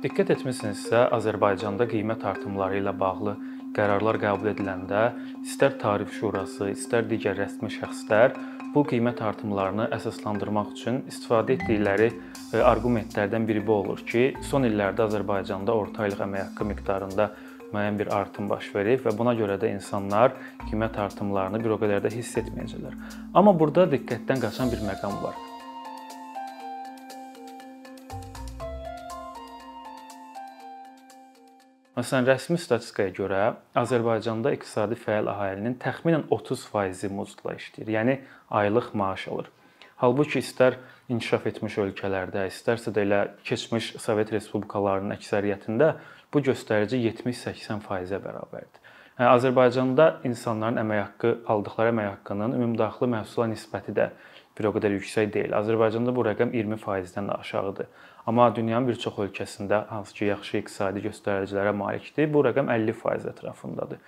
Diqqət etmisinizsə, Azərbaycanda qiymət artımları ilə bağlı qərarlar qəbul ediləndə istər Tarif Şurası, istər digər rəsmi şəxslər bu qiymət artımlarını əsaslandırmaq üçün istifadə etdikləri e, arqumentlərdən biri bu olur ki, son illərdə Azərbaycanda orta aylıq əmək haqqı miqdarında müəyyən bir artım baş verib və buna görə də insanlar qiymət artımlarını bir o qədər də hiss etməyəcəklər. Amma burada diqqətdən qaçan bir məqam var. Məsələn, rəsmi statistikaya görə Azərbaycanda iqtisadi fəal əhalinin təxminən 30%-i muzdla işləyir, yəni aylıq maaş alır. Halbuki istər inkişaf etmiş ölkələrdə, istərsə də elə keçmiş Sovet respublikalarının əksəriyyətində bu göstərici 70-80%-ə bərabərdir. Yəni Azərbaycanda insanların əmək haqqı aldıqları əmək haqqının ümumdaxili məhsula nisbəti də bir o qədər yüksək deyil. Azərbaycanda bu rəqəm 20%-dən də aşağıdır. Amma dünyanın bir çox ölkəsində hansı ki, yaxşı iqtisadi göstəricilərə malikdir, bu rəqəm 50% ətrafındadır.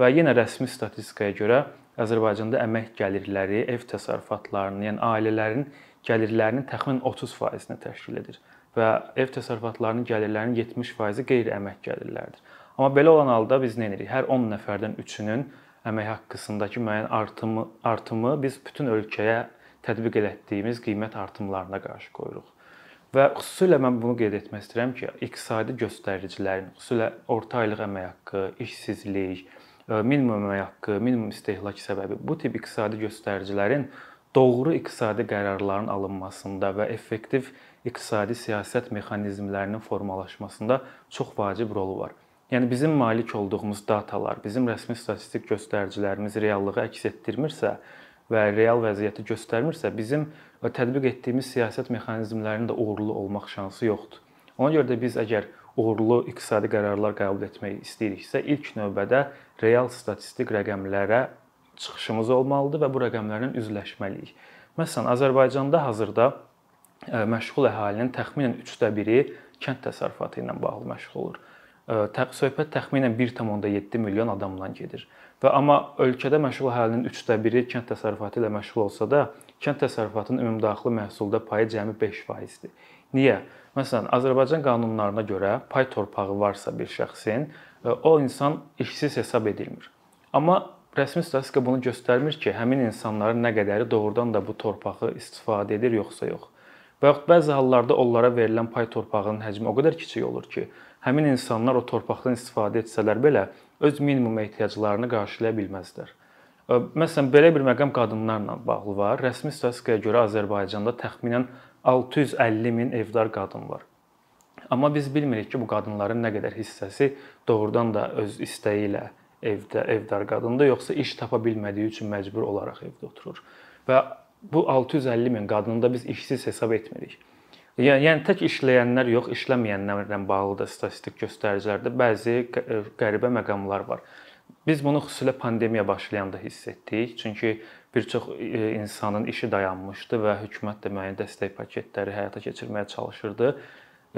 Və yenə rəsmi statistikaya görə Azərbaycanda əmək gəlirləri ev təsərrüfatlarının, yəni ailələrin gəlirlərinin təxminən 30%-ni təşkil edir və ev təsərrüfatlarının gəlirlərinin 70%-i qeyri-əmək gəlirləridir. Amma belə olan halda biz nə edirik? Hər 10 nəfərdən 3-ünün əmək haqqısındakı müəyyən artımı artımı biz bütün ölkəyə tətbiq etdiyimiz qiymət artımlarına qarşı qoyuruq. Və xüsusilə mən bunu qeyd etmək istəyirəm ki, iqtisadi göstəricilərin, xüsusilə orta aylıq əmək haqqı, işsizlik, e, minimum əmək haqqı, minimum istehlak səbəbi bu tip iqtisadi göstəricilərin doğru iqtisadi qərarların alınmasında və effektiv iqtisadi siyasət mexanizmlərinin formalaşmasında çox vacib rolu var. Yəni bizim malik olduğumuz datalar, bizim rəsmi statistik göstəricilərimiz reallığı əks etdirmirsə, və real vəziyyəti göstərmirsə, bizim tətbiq etdiyimiz siyasət mexanizmlərinin də uğurlu olmaq şansı yoxdur. Ona görə də biz əgər uğurlu iqtisadi qərarlar qəbul etmək istəyiriksə, ilk növbədə real statistik rəqəmlərə çıxışımız olmalıdır və bu rəqəmlərlə üzləşməliyik. Məsələn, Azərbaycanda hazırda məşğul əhalinin təxminən 3də 1-i kənd təsərrüfatı ilə bağlı məşğul olur. Söhbət təxminən 1.7 milyon adamdan gedir. Və amma ölkədə məşğul əhalinin 3də 1-i kənd təsərrüfatı ilə məşğul olsa da, kənd təsərrüfatının ümumdaxili məhsulda payı cəmi 5%-dir. Niyə? Məsələn, Azərbaycan qanunlarına görə pay torpağı varsa bir şəxsin, o insan işsiz hesab edilmir. Amma rəsmi statistika bunu göstərmir ki, həmin insanların nə qədəri doğrudan da bu torpağı istifadə edir yoxsa yox. Və yaxud bəzi hallarda onlara verilən pay torpağının həcmi o qədər kiçik olur ki, həmin insanlar o torpaqdan istifadə etsələr belə öz minimum ehtiyaclarını qarşılaya bilməzlər. Məsələn, belə bir məqam qadınlarla bağlı var. Rəsmi statistikaya görə Azərbaycanda təxminən 650 min evdar qadın var. Amma biz bilmirik ki, bu qadınların nə qədər hissəsi doğrudan da öz istəyi ilə evdə evdar qadındır, yoxsa iş tapa bilmədiyi üçün məcbur olaraq evdə oturur. Və bu 650 min qadını da biz işsiz hesab etmirik. Yəni, yəni tək işləyənlər yox, işləməyənlərlə bağlı da statistik göstəricilərdə bəzi qəribə məqamlar var. Biz bunu xüsusilə pandemiya başlayanda hiss etdik. Çünki bir çox e, insanın işi dayanmışdı və hökumət də müəyyən dəstək paketləri həyata keçirməyə çalışırdı.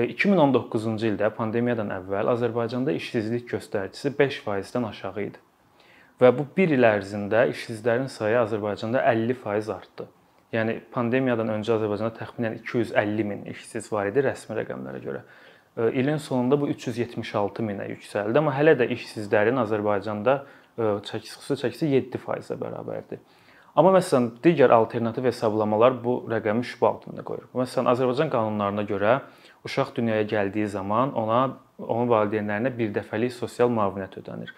2019-cu e, ildə pandemiyadan əvvəl Azərbaycanda işsizlik göstəricisi 5%-dən aşağı idi. Və bu 1 il ərzində işsizlərin sayı Azərbaycanda 50% artdı. Yəni pandemiyadan öncə Azərbaycanda təxminən 250 min işsiz var idi rəsmi rəqəmlərə görə. İlin sonunda bu 376 minə yüksəldi, amma hələ də işsizlərin Azərbaycanda çəkisi xüsusi çəkisi 7%-ə bərabərdir. Amma məsələn digər alternativ hesablamalar bu rəqəmi şübhə altında qoyur. Məsələn Azərbaycan qanunlarına görə uşaq dünyaya gəldiyi zaman ona onun valideynlərinə birdəfəlik sosial müavinət ödənilir.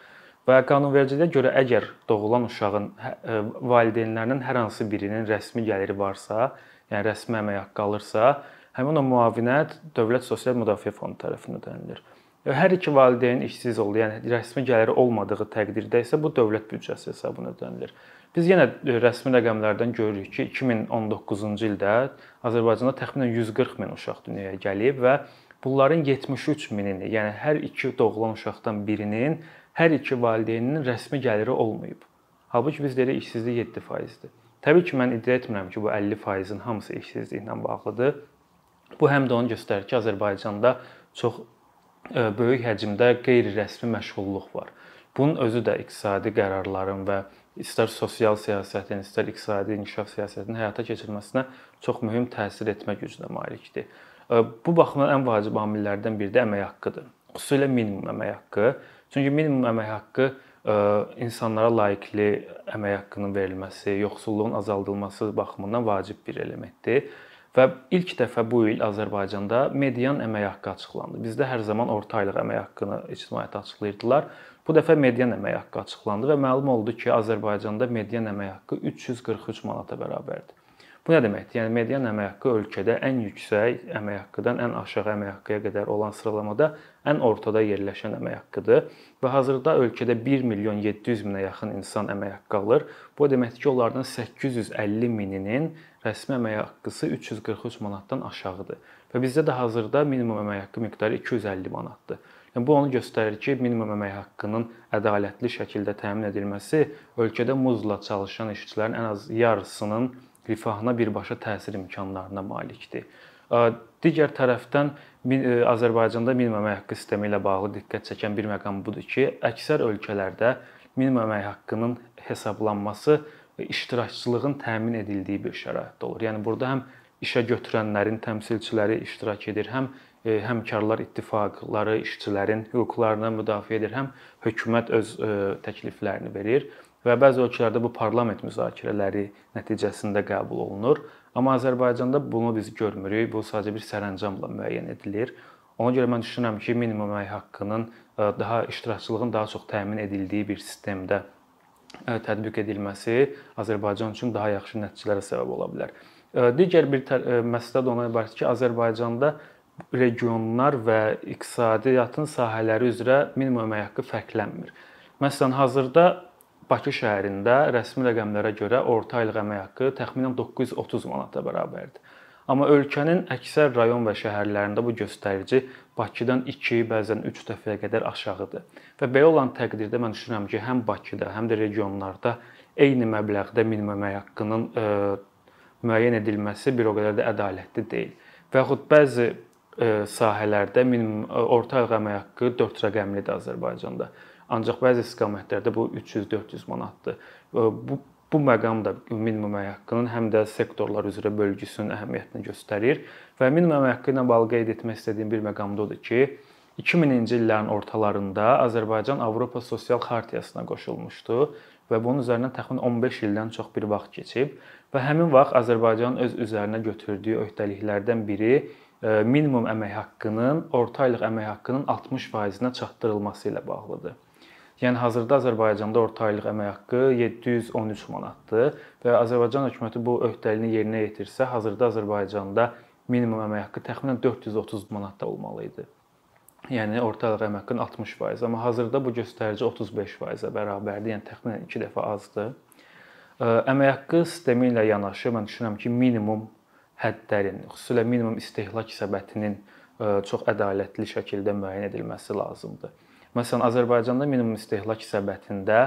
Və qanunvericiliyə görə əgər doğulan uşağın hə, e, valideynlərinin hər hansı birinin rəsmi gəliri varsa, yəni rəsmi əmək haqqı alırsa, həmin o müavinət Dövlət Sosial Müdafiə Fondu tərəfindən ödənilir. Hər iki valideyn işsiz oldu, yəni rəsmi gəliri olmadığı təqdirdə isə bu dövlət büdcəsi hesabına ödənilir. Biz yenə e, rəsmi rəqəmlərdən görürük ki, 2019-cu ildə Azərbaycanda təxminən 140 min uşaq dünyaya gəlib və bunların 73 minini, yəni hər iki doğulan uşaqdan birinin hər iki valideyninin rəsmi gəliri olmayıb. Halbuki biz deyirik işsizlik 7%dir. Təbii ki, mən iddia etmirəm ki, bu 50%-in hamısı işsizliklə bağlıdır. Bu həm də onu göstərir ki, Azərbaycanda çox e, böyük həcmdə qeyri-rəsmi məşğulluq var. Bunun özü də iqtisadi qərarların və istər sosial siyasətin, istər iqtisadi inkişaf siyasətinin həyata keçirilməsinə çox mühüm təsir etmə gücünə malikdir. Bu baxımdan ən vacib amillərdən biri də əmək haqqıdır. Xüsusilə minimum əmək haqqı. Çünki minimum əmək haqqı insanlara layiqli əmək haqqının verilməsi, yoxsulluğun azaldılması baxımından vacib bir elementdir. Və ilk dəfə bu il Azərbaycanda median əmək haqqı açıqlandı. Bizdə hər zaman orta aylıq əmək haqqını ictimaiyyətə açıqlayırdılar. Bu dəfə median əmək haqqı açıqlandı və məlum oldu ki, Azərbaycanda median əmək haqqı 343 manata bərabərdir. Bu nə deməkdir? Yəni median əmək haqqı ölkədə ən yüksək əmək haqqıdan ən aşağı əmək haqqıya qədər olan sıralamada ən ortada yerləşən əmək haqqıdır və hazırda ölkədə 1 milyon 700 minə yaxın insan əmək haqqı alır. Bu deməkdir ki, onlardan 850 mininin rəsmi əmək haqqısı 343 manatdan aşağıdır. Və bizdə də hazırda minimum əmək haqqı miqdarı 250 manatdır. Yəni bu onu göstərir ki, minimum əmək haqqının ədalətli şəkildə təmin edilməsi ölkədə muzla çalışan işçilərin ən az yarısının rifahına birbaşa təsir imkanlarına malikdir. Digər tərəfdən Azərbaycanda minimum əmək haqqı sistemi ilə bağlı diqqət çəkən bir məqam budur ki, əksər ölkələrdə minimum əmək haqqının hesablanması iştirakçılığın təmin edildiyi bir şəraitdə olur. Yəni burada həm işə götürənlərin təmsilçiləri iştirak edir, həm həmkarlar ittifaqları işçilərin hüquqlarını müdafiə edir, həm hökumət öz təkliflərini verir və bəzi ölkələrdə bu parlament müzakirələri nəticəsində qəbul olunur. Amma Azərbaycanda bunu biz görmürük. Bu sadəcə bir sərəncamla müəyyən edilir. Ona görə mən düşünürəm ki, minimum əmək haqqının e, daha iştirakçılığın daha çox təmin edildiyi bir sistemdə e, tətbiq edilməsi Azərbaycan üçün daha yaxşı nəticələrə səbəb ola bilər. E, digər bir məsələ də ona ibarətdir ki, Azərbaycanda regionlar və iqtisadiyyatın sahələri üzrə minimum əmək haqqı fərqlənmir. Məsələn, hazırda Bakı şəhərində rəsmi rəqəmlərə görə orta aylıq əmək haqqı təxminən 930 manata bərabərdir. Amma ölkənin əksər rayon və şəhərlərində bu göstərici Bakıdan 2, bəzən 3 dəfəyə qədər aşağıdır. Və belə olan təqdirdə mən düşünürəm ki, həm Bakıda, həm də regionlarda eyni məbləğdə minimum əmək haqqının ə, e, müəyyən edilməsi bir o qədər də ədalətli deyil. Və yaxud bəzi ə, e, sahələrdə minimum e, orta aylıq əmək haqqı 4 rəqəmlidir Azərbaycanda. Ancaq bəzi istiqamətlərdə bu 300-400 manatdır. Bu bu məqam da minimum əmək haqqının həm də sektorlar üzrə bölgüsünün əhəmiyyətini göstərir və minimum əmək haqqı ilə bağlı qeyd etmək istədiyim bir məqam da odur ki, 2000-ci illərin ortalarında Azərbaycan Avropa Sosial Xartiyasına qoşulmuşdu və bunun üzərindən təxminən 15 ildən çox bir vaxt keçib və həmin vaxt Azərbaycan öz üzərinə götürdüyü öhdəliklərdən biri minimum əmək haqqının orta aylıq əmək haqqının 60%-nə çatdırılması ilə bağlıdır. Yəni hazırda Azərbaycanda orta aylıq əmək haqqı 713 manatdır və Azərbaycan hökuməti bu öhdəliyini yerinə yetirsə, hazırda Azərbaycanda minimum əmək haqqı təxminən 430 manatda olmalı idi. Yəni orta aylıq əmək haqqının 60%, amma hazırda bu göstərici 35%-ə bərabərdir, yəni təxminən 2 dəfə azdır. Əmək haqqı sistemi ilə yanaşı mən düşünürəm ki, minimum hədlərin, xüsusilə minimum istehlak səbətinin çox ədalətli şəkildə müəyyən edilməsi lazımdır. Məsələn, Azərbaycanda minimum istehlak səbətində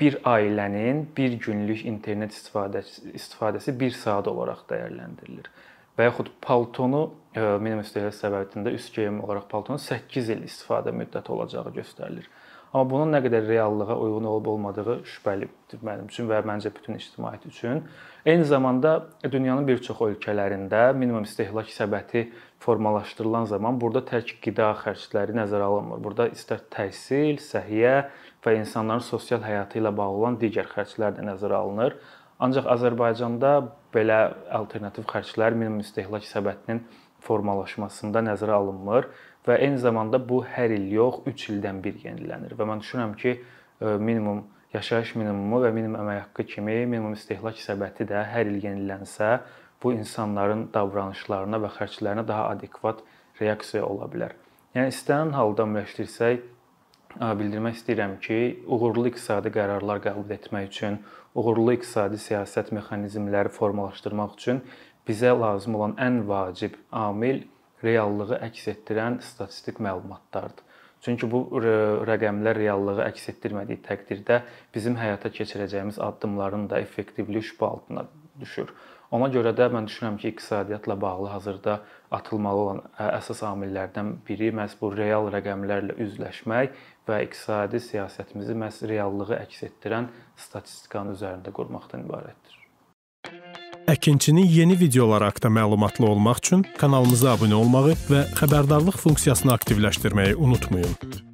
bir ailənin bir günlük internet istifadəsi istifadəsi 1 saat olaraq dəyərləndirilir. Və yaxud paltonu e, minimum istehlak səbətində üst geyim olaraq paltonun 8 il istifadə müddəti olacağı göstərilir. Amma bunun nə qədər reallığa uyğun olub-olmadığı şübhəlidir mənim üçün və məncə bütün ictimaiyyət üçün. Eyni zamanda dünyanın bir çox ölkələrində minimum istehlak səbəti formalaşdırılan zaman burada tək qida xərcləri nəzərə alınmır. Burada istər təhsil, səhiyyə və insanların sosial həyatı ilə bağlı olan digər xərclər də nəzərə alınır. Ancaq Azərbaycanda belə alternativ xərclər minimum istehlak səbətinin formalaşmasında nəzərə alınmır və eyni zamanda bu hər il yox, 3 ildən bir yenilənir və mən düşünürəm ki, e, minimum yaşayış minimumu və minimum əmək haqqı kimi minimum istehlak səbəti də hər il yenilənsə, bu insanların davranışlarına və xərclərinə daha adekvat reaksiya ola bilər. Yəni istənilən halda ümumiləşdirsək, bildirmək istəyirəm ki, uğurlu iqtisadi qərarlar qəbul etmək üçün, uğurlu iqtisadi siyasət mexanizmləri formalaşdırmaq üçün bizə lazım olan ən vacib amil reallığı əks etdirən statistik məlumatlardır. Çünki bu rəqəmlər reallığı əks etdirmədiyi təqdirdə bizim həyata keçirəcəyimiz addımların da effektivliyi şübhə altına düşür. Ona görə də mən düşünürəm ki, iqtisadiyyatla bağlı hazırda atılmalı olan əsas amillərdən biri məhz bu real rəqəmlərlə üzləşmək və iqtisadi siyasətimizi məhz reallığı əks etdirən statistikanın üzərində qurmaqdan ibarətdir. Əkinçinin yeni videoları haqqında məlumatlı olmaq üçün kanalımıza abunə olmağı və xəbərdarlıq funksiyasını aktivləşdirməyi unutmayın.